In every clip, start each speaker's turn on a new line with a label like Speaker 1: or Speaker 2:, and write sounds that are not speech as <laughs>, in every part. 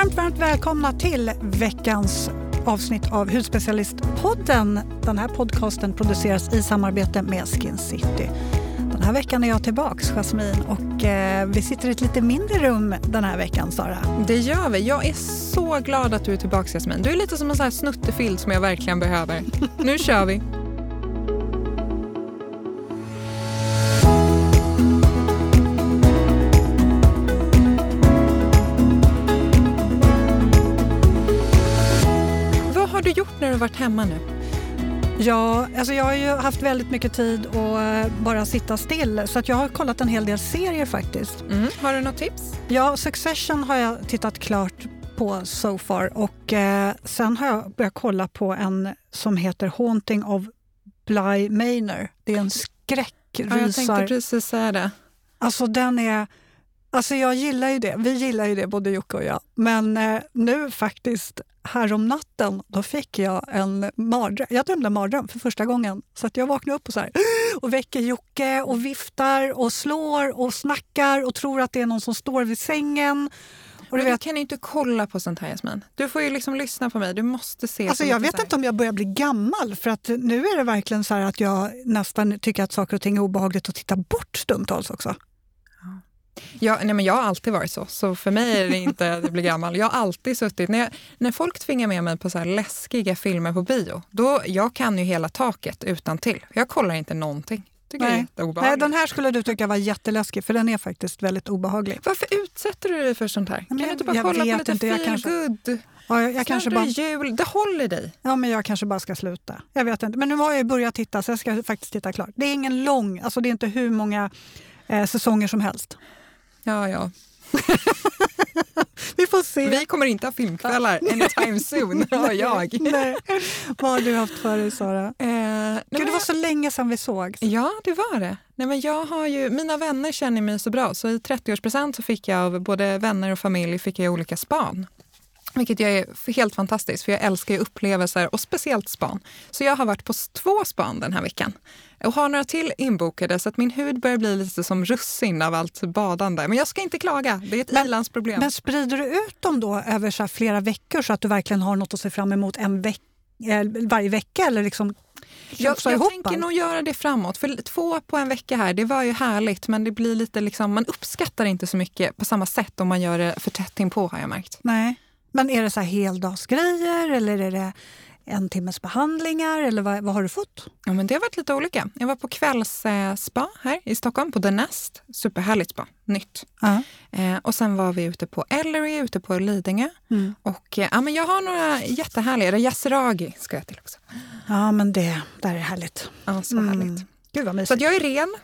Speaker 1: Varmt, varmt välkomna till veckans avsnitt av Hudspecialistpodden. Den här podcasten produceras i samarbete med Skin City. Den här veckan är jag tillbaks, Jasmine, och eh, vi sitter i ett lite mindre rum den här veckan, Sara.
Speaker 2: Det gör vi. Jag är så glad att du är tillbaka, Jasmine. Du är lite som en sån här snuttefilt som jag verkligen behöver. nu kör vi. Varit hemma nu?
Speaker 1: Ja, alltså jag har ju haft väldigt mycket tid att eh, bara sitta still så att jag har kollat en hel del serier faktiskt.
Speaker 2: Mm. Har du något tips?
Speaker 1: Ja, Succession har jag tittat klart på so far och eh, sen har jag börjat kolla på en som heter Haunting of Bly Manor. Det är en skräckrysare.
Speaker 2: Ja, jag tänkte precis säga det.
Speaker 1: Alltså den är... Alltså jag gillar ju det. Vi gillar ju det, både Jocke och jag. Men eh, nu faktiskt, härom natten, då fick jag en mardröm. Jag drömde en mardröm för första gången. Så att jag vaknade upp och, så här, <gasps> och väcker Jocke och viftar och slår och snackar och tror att det är någon som står vid sängen. Och
Speaker 2: Men
Speaker 1: du
Speaker 2: du
Speaker 1: vet,
Speaker 2: kan ju inte kolla på sånt här, Jasmin. Du får ju liksom lyssna på mig. Du måste se.
Speaker 1: alltså jag vet inte om jag börjar bli gammal för att nu är det verkligen så att jag nästan tycker att saker och ting är obehagligt att titta bort stundtals också.
Speaker 2: Ja, nej, men jag har alltid varit så, så för mig är det inte att blir gammal. Jag har alltid suttit, när, jag, när folk tvingar med mig på så läskiga filmer på bio, då, jag kan ju hela taket utan till. Jag kollar inte någonting.
Speaker 1: Nej. Nej, den här skulle du tycka var jätteläskig för den är faktiskt väldigt obehaglig.
Speaker 2: Varför utsätter du dig för sånt här? Kan
Speaker 1: men
Speaker 2: du inte bara
Speaker 1: jag
Speaker 2: kolla på lite
Speaker 1: inte, jag kanske-
Speaker 2: good?
Speaker 1: Ja, jag, jag kanske bara...
Speaker 2: jul, det håller dig.
Speaker 1: Ja, men jag kanske bara ska sluta. Jag vet inte. Men nu har jag börjat titta så jag ska faktiskt titta klart. Det är ingen lång, alltså det är inte hur många eh, säsonger som helst.
Speaker 2: Ja, ja. <laughs>
Speaker 1: Vi får se.
Speaker 2: Vi kommer inte ha filmkvällar anytime soon, <laughs> hör jag.
Speaker 1: Nej. Vad har du haft för dig Sara?
Speaker 2: Eh,
Speaker 1: Gud, det var så länge sedan vi sågs.
Speaker 2: Ja, det var det. Nej, men jag har ju, mina vänner känner mig så bra, så i 30-årspresent så fick jag av både vänner och familj fick jag olika span. Vilket jag är helt fantastiskt, för jag älskar ju upplevelser och speciellt span. Så jag har varit på två span den här veckan och har några till inbokade så att min hud börjar bli lite som russin av allt badande. Men jag ska inte klaga, det är ett ilandsproblem.
Speaker 1: Men sprider du ut dem då över så flera veckor så att du verkligen har något att se fram emot en veck eh, varje vecka? Eller liksom
Speaker 2: Jag, jag tänker nog göra det framåt. För två på en vecka här, det var ju härligt. Men det blir lite liksom, man uppskattar inte så mycket på samma sätt om man gör det för tätt inpå har jag märkt.
Speaker 1: Nej. Men är det så här heldagsgrejer eller är det en timmes behandlingar? Eller vad, vad har du fått?
Speaker 2: Ja, men det har varit lite olika. Jag var på kvällsspa här i Stockholm, på The Nest. Superhärligt spa, nytt.
Speaker 1: Ja.
Speaker 2: Eh, och sen var vi ute på Ellery, ute på Lidingö.
Speaker 1: Mm.
Speaker 2: Och eh, ja, men jag har några jättehärliga, Yasuragi ska jag till också.
Speaker 1: Ja, men det där är härligt.
Speaker 2: Ja, så
Speaker 1: Mm.
Speaker 2: härligt.
Speaker 1: Gud vad
Speaker 2: Så
Speaker 1: mysigt.
Speaker 2: att jag är ren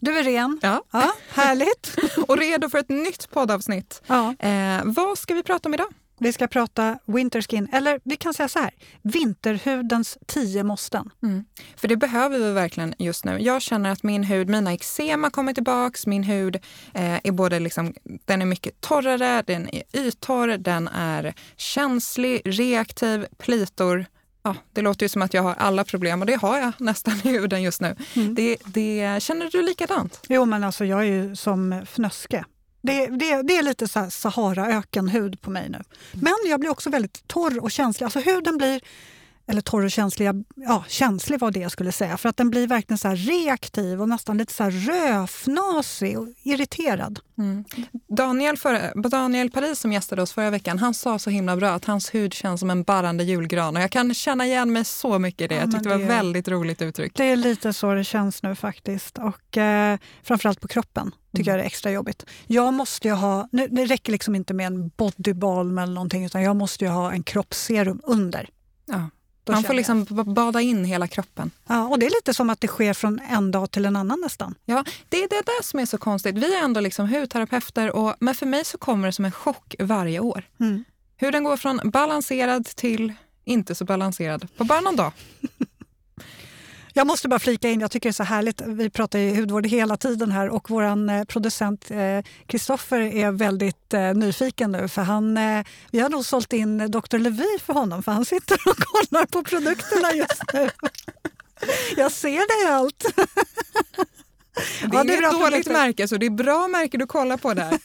Speaker 1: Du är ren.
Speaker 2: ja.
Speaker 1: Ja, härligt. <laughs>
Speaker 2: och redo för ett nytt poddavsnitt.
Speaker 1: Ja.
Speaker 2: Eh, vad ska vi prata om idag?
Speaker 1: Vi ska prata winterskin, eller vi kan säga så här, vinterhudens tio måsten.
Speaker 2: Mm. För det behöver vi verkligen just nu. Jag känner att min hud, mina eksem kommer tillbaks. Min hud eh, är både liksom, den är mycket torrare, den är yttorr, den är känslig, reaktiv, plitor. Ja, det låter ju som att jag har alla problem och det har jag nästan i huden just nu.
Speaker 1: Mm.
Speaker 2: Det, det, känner du likadant?
Speaker 1: Jo, men alltså jag är ju som fnöske. Det, det, det är lite så här Sahara-ökenhud på mig nu. Men jag blir också väldigt torr och känslig. Alltså huden blir, eller torr och känslig, jag- ja känslig var det jag skulle säga. För att den blir verkligen så reaktiv och nästan lite så här rödfnasig och irriterad.
Speaker 2: Mm. Daniel, förra, Daniel Paris som gästade oss förra veckan, han sa så himla bra att hans hud känns som en barrande julgran. Och jag kan känna igen mig så mycket i det.
Speaker 1: Ja,
Speaker 2: jag tyckte det var
Speaker 1: det-
Speaker 2: väldigt roligt uttryck.
Speaker 1: Det är lite så det känns nu faktiskt. Och eh, framförallt på kroppen tycker jag det är extra jobbigt. Jag måste ju ha, nu, det räcker liksom inte med en bodybalm eller någonting utan jag måste ju ha en kroppsserum under.
Speaker 2: Ja. Man får liksom bada in hela kroppen.
Speaker 1: Ja, och det är lite som att det sker från en dag till en annan nästan.
Speaker 2: Ja, det är det där som är så konstigt. Vi är ändå liksom hudterapeuter, och, men för mig så kommer det som en chock varje år.
Speaker 1: Mm.
Speaker 2: Hur den går från balanserad till inte så balanserad på bara någon dag. <laughs>
Speaker 1: Jag måste bara flika in, jag tycker det är så härligt. Vi pratar ju hudvård hela tiden här och vår eh, producent Kristoffer är väldigt eh, nyfiken nu för han, eh, vi har nog sålt in Dr. Levi för honom för han sitter och <laughs> kollar på produkterna just nu. Jag ser dig allt.
Speaker 2: Det är, ja, det är ett dåligt märke, så det är bra märke du kollar på där.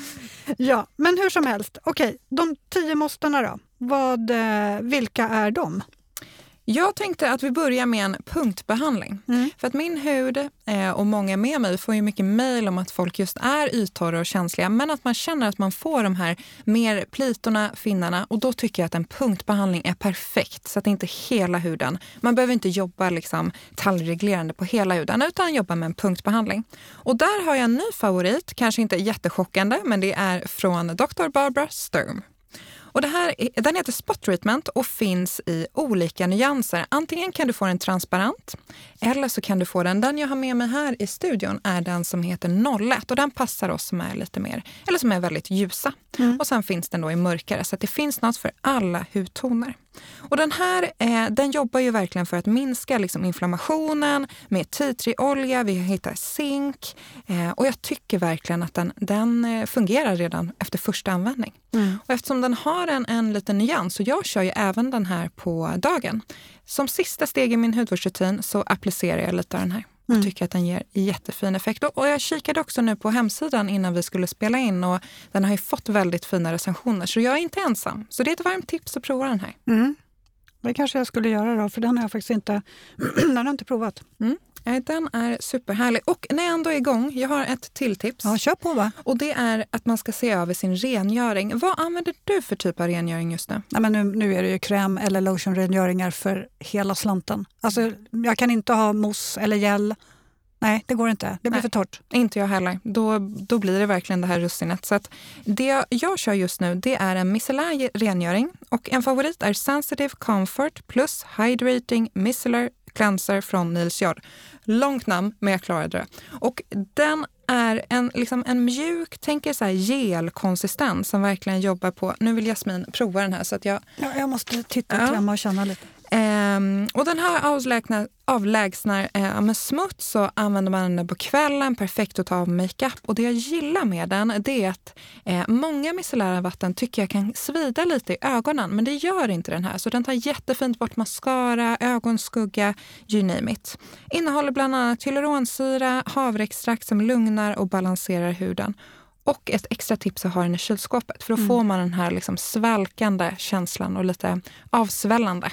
Speaker 2: <laughs>
Speaker 1: ja, men hur som helst. Okej, de tio måstena då? Vad, eh, vilka är de?
Speaker 2: Jag tänkte att vi börjar med en punktbehandling. Mm. För att min hud eh, och många med mig får ju mycket mejl om att folk just är yttorra och känsliga men att man känner att man får de här mer plitorna, finnarna och då tycker jag att en punktbehandling är perfekt så att det inte hela huden. Man behöver inte jobba liksom tallreglerande på hela huden utan jobba med en punktbehandling. Och där har jag en ny favorit, kanske inte jättechockande men det är från Dr. Barbara Sturm. Och det här, den heter Spot Treatment och finns i olika nyanser. Antingen kan du få den transparent eller så kan du få den, den jag har med mig här i studion är den som heter 01 och den passar oss som är lite mer, eller som är väldigt ljusa. Mm. Och sen finns den då i mörkare så det finns något för alla hudtoner. Och den här eh, den jobbar ju verkligen för att minska liksom, inflammationen med tea tree-olja, vi hittar zink eh, och jag tycker verkligen att den, den eh, fungerar redan efter första användning. Mm. Och eftersom den har en, en liten nyans, så jag kör ju även den här på dagen. Som sista steg i min hudvårdsrutin så applicerar jag lite av den här och mm. tycker att den ger jättefin effekt. Och jag kikade också nu på hemsidan innan vi skulle spela in och den har ju fått väldigt fina recensioner så jag är inte ensam. Så det är ett varmt tips att prova den här.
Speaker 1: Mm. Det kanske jag skulle göra då, för den har jag faktiskt inte, <clears throat> den har jag inte provat.
Speaker 2: Mm. Den är superhärlig. Och när jag ändå är igång, jag har ett till tips.
Speaker 1: Ja, kör på va?
Speaker 2: Och det är att man ska se över sin rengöring. Vad använder du för typ av rengöring just nu?
Speaker 1: Nej, men nu, nu är det ju kräm eller lotionrengöringar för hela slanten. Alltså, jag kan inte ha mousse eller gel. Nej, det går inte. Det blir Nej, för torrt.
Speaker 2: Inte jag heller. Då, då blir det verkligen det här russinet. Så att det jag kör just nu det är en micellär rengöring. Och en favorit är Sensitive Comfort plus Hydrating Micellar Cleanser från Nils Jard. Långt namn, men jag klarade det. Och den är en, liksom en mjuk, tänker så här gelkonsistens som verkligen jobbar på... Nu vill Jasmin prova den här så att jag...
Speaker 1: Ja, jag måste titta, ja. klämma och känna lite.
Speaker 2: Um, och den här avlägsnar, avlägsnar eh, med smuts så använder man den på kvällen, perfekt att ta av makeup. Och det jag gillar med den det är att eh, många micellära vatten tycker jag kan svida lite i ögonen, men det gör inte den här. Så den tar jättefint bort mascara, ögonskugga, you name it. Innehåller bland annat hyaluronsyra, havreextrakt som lugnar och balanserar huden. Och ett extra tips att ha den i kylskåpet för då mm. får man den här liksom svälkande känslan och lite avsvällande.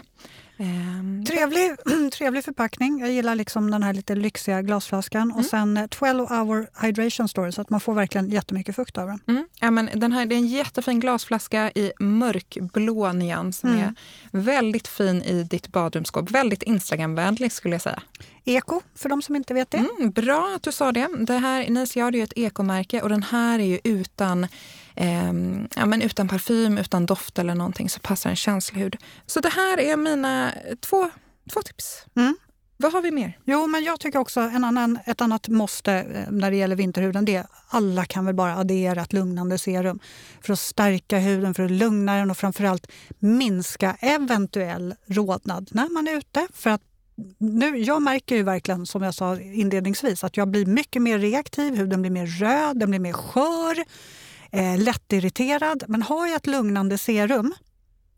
Speaker 1: Um, trevlig, <clears throat> trevlig förpackning. Jag gillar liksom den här lite lyxiga glasflaskan. Mm. Och sen 12 eh, hour hydration story så att man får verkligen jättemycket fukt av den.
Speaker 2: Mm. Ja, men den här, det är en jättefin glasflaska i mörkblå nyans som mm. är väldigt fin i ditt badrumsskåp. Väldigt Instagramvänlig skulle jag säga.
Speaker 1: Eko, för de som inte vet det.
Speaker 2: Mm, bra att du sa det. det här, Nice Yard är ju ett ekomärke och den här är ju utan eh, ja, men utan parfym, utan doft eller någonting så passar en känslig hud. Så det här är mina två, två tips. Mm. Vad har vi mer?
Speaker 1: Jo, men jag tycker också en annan, ett annat måste eh, när det gäller vinterhuden det är alla kan väl bara addera ett lugnande serum för att stärka huden, för att lugna den och framförallt minska eventuell rodnad när man är ute. För att nu, jag märker ju verkligen, som jag sa inledningsvis, att jag blir mycket mer reaktiv, huden blir mer röd, den blir mer skör eh, lättirriterad. Men har jag ett lugnande serum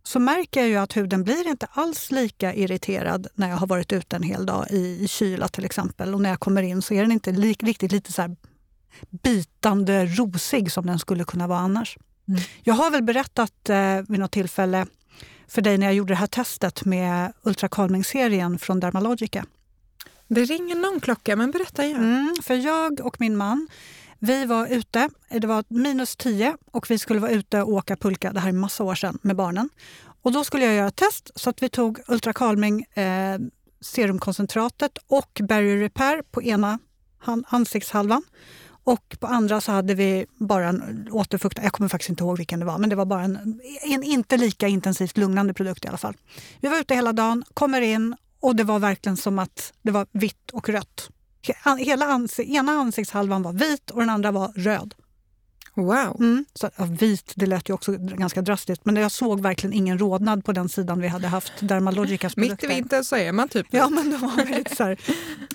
Speaker 1: så märker jag ju att huden blir inte alls lika irriterad när jag har varit ute en hel dag i, i kyla till exempel. Och när jag kommer in så är den inte li, riktigt lite så här bitande rosig som den skulle kunna vara annars. Mm. Jag har väl berättat eh, vid något tillfälle för dig när jag gjorde det här testet med Ultra Calming-serien från Dermalogica.
Speaker 2: Det ringer någon klocka, men berätta igen.
Speaker 1: Mm, för jag och min man vi var ute, det var minus 10 och vi skulle vara ute och åka pulka, det här är massa år sedan, med barnen. Och då skulle jag göra ett test så att vi tog ultrakalming eh, serumkoncentratet och Barrier Repair på ena ansiktshalvan. Och på andra så hade vi bara en återfuktare, jag kommer faktiskt inte ihåg vilken det var, men det var bara en, en inte lika intensivt lugnande produkt i alla fall. Vi var ute hela dagen, kommer in och det var verkligen som att det var vitt och rött. Hela ans ena ansiktshalvan var vit och den andra var röd.
Speaker 2: Wow!
Speaker 1: Mm, så, ja, vit, det lät ju också ganska drastiskt, men jag såg verkligen ingen rodnad på den sidan vi hade haft Dermalogicas
Speaker 2: produkter. <laughs> Mitt i vintern så är man typ
Speaker 1: Ja, men det var lite så här,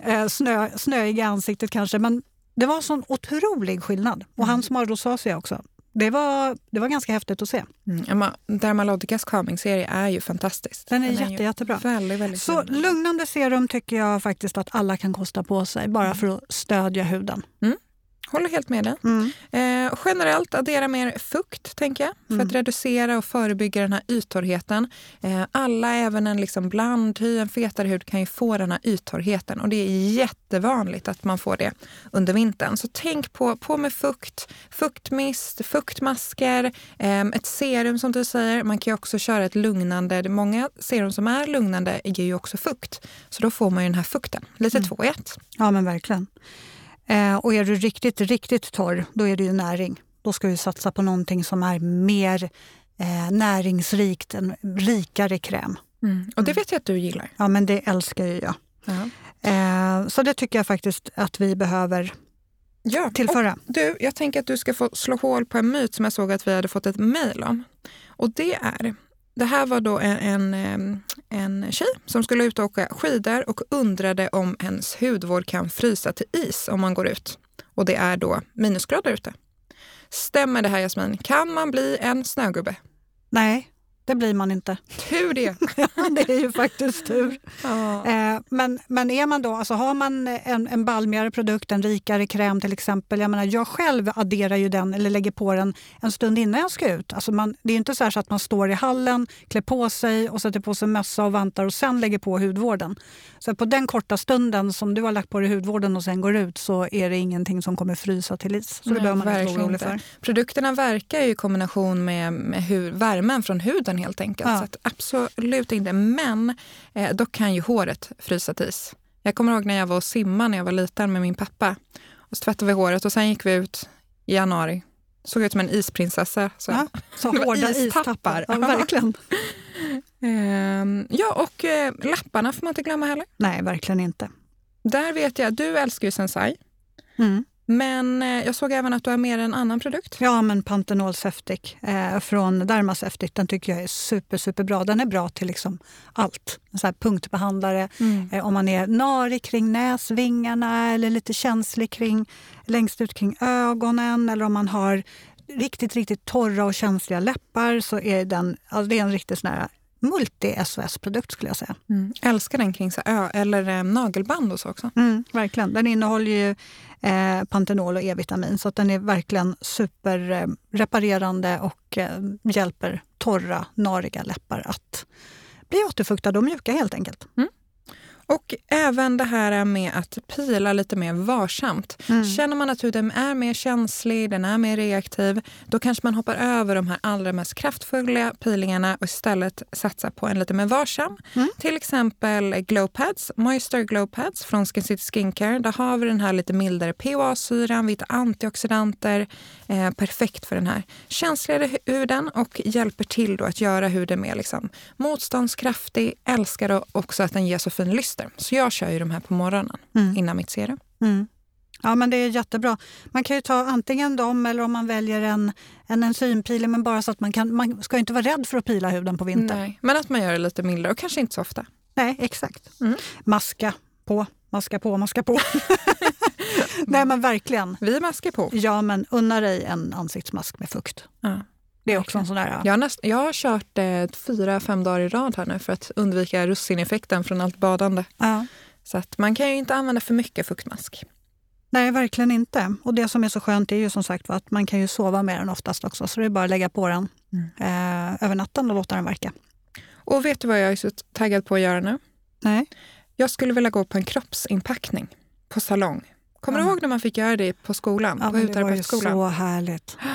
Speaker 1: eh, snö, snöig i ansiktet kanske. Men det var en sån otrolig skillnad. Och han mm. som har rosacea också, det var, det var ganska häftigt att se.
Speaker 2: Mm. Dermalogicas calming-serie är ju fantastisk.
Speaker 1: Den är, Den är jätte, jättebra.
Speaker 2: Väldigt, väldigt
Speaker 1: Så lugnande serum tycker jag faktiskt att alla kan kosta på sig bara mm. för att stödja huden.
Speaker 2: Mm. Håller helt med dig. Mm. Eh, generellt addera mer fukt, tänker jag, för mm. att reducera och förebygga den här yttorrheten. Eh, alla, även en liksom blandhy, en fetare hud, kan ju få den här yttorrheten och det är jättevanligt att man får det under vintern. Så tänk på, på med fukt, fuktmist, fuktmasker, eh, ett serum som du säger. Man kan också köra ett lugnande. Många serum som är lugnande ger ju också fukt, så då får man ju den här fukten. Lite mm. två i ett.
Speaker 1: Ja, men verkligen. Eh, och är du riktigt, riktigt torr, då är det ju näring. Då ska du satsa på någonting som är mer eh, näringsrikt, en rikare kräm.
Speaker 2: Mm. Och det vet jag att du gillar.
Speaker 1: Ja, men det älskar ju jag. Eh, så det tycker jag faktiskt att vi behöver ja. tillföra.
Speaker 2: Och du, jag tänker att du ska få slå hål på en myt som jag såg att vi hade fått ett mejl om. Och det är det här var då en, en, en tjej som skulle ut och åka skidor och undrade om ens hudvård kan frysa till is om man går ut. Och det är då minusgrader ute. Stämmer det här Jasmin? Kan man bli en snögubbe?
Speaker 1: Nej, det blir man inte.
Speaker 2: Tur det! <laughs>
Speaker 1: det är ju faktiskt tur. Ja. Eh, men, men är man då, alltså har man en, en balmigare produkt, en rikare kräm till exempel. Jag, menar, jag själv adderar ju den eller lägger på den en stund innan jag ska ut. Alltså man, det är inte så, så att man står i hallen, klär på sig och sätter på sig mössa och vantar och sen lägger på hudvården. Så på den korta stunden som du har lagt på dig hudvården och sen går ut så är det ingenting som kommer frysa till is. Så det Nej, behöver man inte vara orolig för.
Speaker 2: Produkterna verkar i kombination med, med hur, värmen från huden helt enkelt. Ja. Så absolut inte. Men eh, då kan ju håret frysa till is. Jag kommer ihåg när jag var och simmade när jag var liten med min pappa. Och så tvättade vi håret och sen gick vi ut i januari. Såg ut som en isprinsessa. Så,
Speaker 1: ja, så <laughs> hårda istappar. Ja, verkligen. <laughs>
Speaker 2: ehm, ja, och eh, lapparna får man inte glömma heller.
Speaker 1: Nej, verkligen inte.
Speaker 2: Där vet jag, du älskar ju Sensai. Mm. Men eh, jag såg även att du har med en annan produkt.
Speaker 1: Ja, men Pantenol Septic eh, från Derma Septic. Den tycker jag är super, superbra. Den är bra till liksom allt. Så här punktbehandlare. Mm. Eh, om man är narig kring näsvingarna eller lite känslig kring, längst ut kring ögonen eller om man har riktigt, riktigt torra och känsliga läppar så är den, alltså det är en riktigt sån här multi-SOS-produkt skulle jag säga.
Speaker 2: Mm. Älskar den kring så, ö, eller eh, nagelband och så också.
Speaker 1: Mm, verkligen. Den innehåller ju eh, Pantenol och E-vitamin så den är verkligen superreparerande eh, och eh, hjälper torra, nariga läppar att bli återfuktade och mjuka helt enkelt. Mm.
Speaker 2: Och även det här med att pila lite mer varsamt. Mm. Känner man att huden är mer känslig, den är mer reaktiv, då kanske man hoppar över de här allra mest kraftfulla peelingarna och istället satsar på en lite mer varsam. Mm. Till exempel Glowpads, Moisture Glowpads från Skin City Skincare. Där har vi den här lite mildare PHA-syran, vita antioxidanter. Eh, perfekt för den här känsligare huden och hjälper till då att göra huden mer liksom motståndskraftig. Älskar också att den ger så fin lyster produkter. Så jag kör ju de här på morgonen mm. innan mitt serum. Mm.
Speaker 1: Ja, men det är jättebra. Man kan ju ta antingen dem eller om man väljer en, en enzympiler, men bara så att man kan... Man ska inte vara rädd för att pila huden på vintern.
Speaker 2: Nej, men att man gör det lite mildare och kanske inte så ofta.
Speaker 1: Nej, exakt. Mm. Maska på, maska på, maska på. <laughs> Nej, men verkligen.
Speaker 2: Vi maskar på.
Speaker 1: Ja, men unna dig en ansiktsmask med fukt. Ja. Det är också en sån där...
Speaker 2: Jag har, näst, jag har kört eh, fyra, fem dagar i rad här nu för att undvika russineffekten från allt badande. Ja. Så att man kan ju inte använda för mycket fuktmask.
Speaker 1: Nej, verkligen inte. Och det som är så skönt är ju som sagt att man kan ju sova med den oftast också. Så det är bara att lägga på den mm. eh, över natten och låta den verka.
Speaker 2: Och vet du vad jag är så taggad på att göra nu?
Speaker 1: Nej.
Speaker 2: Jag skulle vilja gå på en kroppsinpackning på salong. Kommer ja. du ihåg när man fick göra det på skolan?
Speaker 1: Ja,
Speaker 2: på
Speaker 1: det var ju så härligt. <gasps>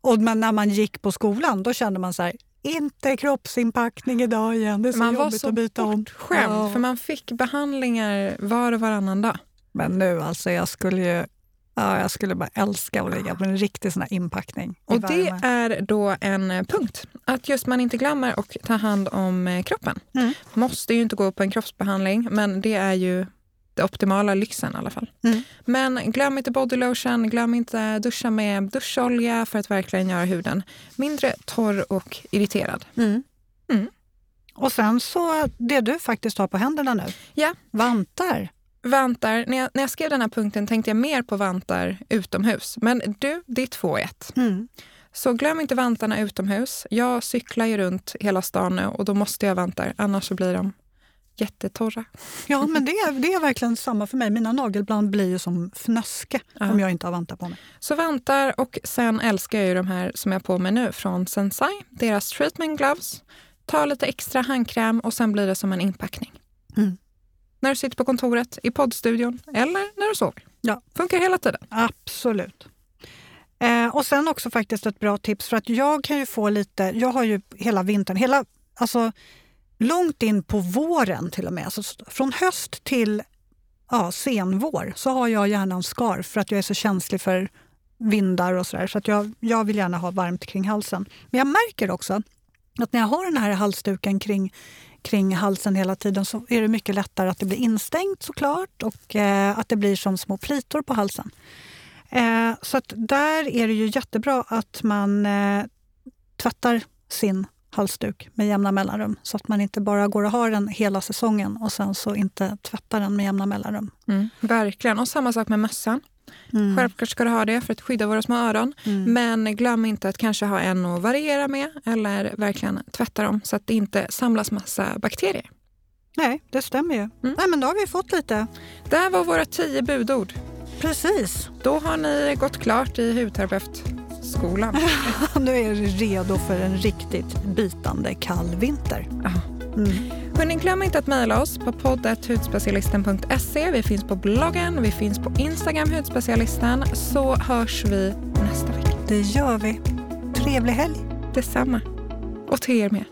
Speaker 1: Och men när man gick på skolan då kände man så här, inte kroppsinpackning idag igen. Det är så
Speaker 2: man
Speaker 1: jobbigt att byta om. Man var så
Speaker 2: bortskämd, ja. för man fick behandlingar var och varannan dag.
Speaker 1: Men nu alltså, jag skulle ju Ja, jag skulle bara älska att ligga på en riktig sån inpackning.
Speaker 2: Och det är då en punkt. Att just man inte glömmer att ta hand om eh, kroppen. Mm. Måste ju inte gå på en kroppsbehandling, men det är ju det optimala lyxen i alla fall. Mm. Men glöm inte body lotion, glöm inte duscha med duscholja för att verkligen göra huden mindre torr och irriterad. Mm.
Speaker 1: Mm. Och sen så det du faktiskt har på händerna nu,
Speaker 2: ja.
Speaker 1: vantar.
Speaker 2: Vantar. När jag, när jag skrev den här punkten tänkte jag mer på vantar utomhus. Men du, det i ett. Mm. Så glöm inte vantarna utomhus. Jag cyklar ju runt hela stan nu och då måste jag vantar, annars så blir de jättetorra.
Speaker 1: Ja, men det är, det är verkligen samma för mig. Mina nagelband blir ju som fnöske ja. om jag inte har vantar på mig.
Speaker 2: Så vantar och sen älskar jag ju de här som jag har på mig nu från Sensai. Deras treatment gloves. Ta lite extra handkräm och sen blir det som en inpackning. Mm. När du sitter på kontoret, i poddstudion eller när du sover. Ja. Funkar hela tiden.
Speaker 1: Absolut. Eh, och sen också faktiskt ett bra tips för att jag kan ju få lite, jag har ju hela vintern, hela, alltså långt in på våren till och med, alltså från höst till ja, senvår så har jag gärna en scarf för att jag är så känslig för vindar och sådär. Så att jag, jag vill gärna ha varmt kring halsen. Men jag märker också att när jag har den här halsduken kring, kring halsen hela tiden så är det mycket lättare att det blir instängt såklart och eh, att det blir som små plitor på halsen. Eh, så att där är det ju jättebra att man eh, tvättar sin halsduk med jämna mellanrum så att man inte bara går och har den hela säsongen och sen så inte tvättar den med jämna mellanrum.
Speaker 2: Mm, verkligen. Och samma sak med mössan. Mm. Självklart ska du ha det för att skydda våra små öron. Mm. Men glöm inte att kanske ha en att variera med eller verkligen tvätta dem så att det inte samlas massa bakterier.
Speaker 1: Nej, det stämmer ju. Mm. Nej, men då har vi fått lite.
Speaker 2: Det här var våra tio budord.
Speaker 1: Precis.
Speaker 2: Då har ni gått klart i hudterapeutskolan. <laughs>
Speaker 1: nu är ni redo för en riktigt bitande kall vinter.
Speaker 2: Mm. Hörrni, glöm inte att mejla oss på poddet.hudspecialisten.se. Vi finns på bloggen, vi finns på Instagram, hudspecialisten. Så hörs vi nästa vecka.
Speaker 1: Det gör vi. Trevlig helg.
Speaker 2: Detsamma. Och till er med.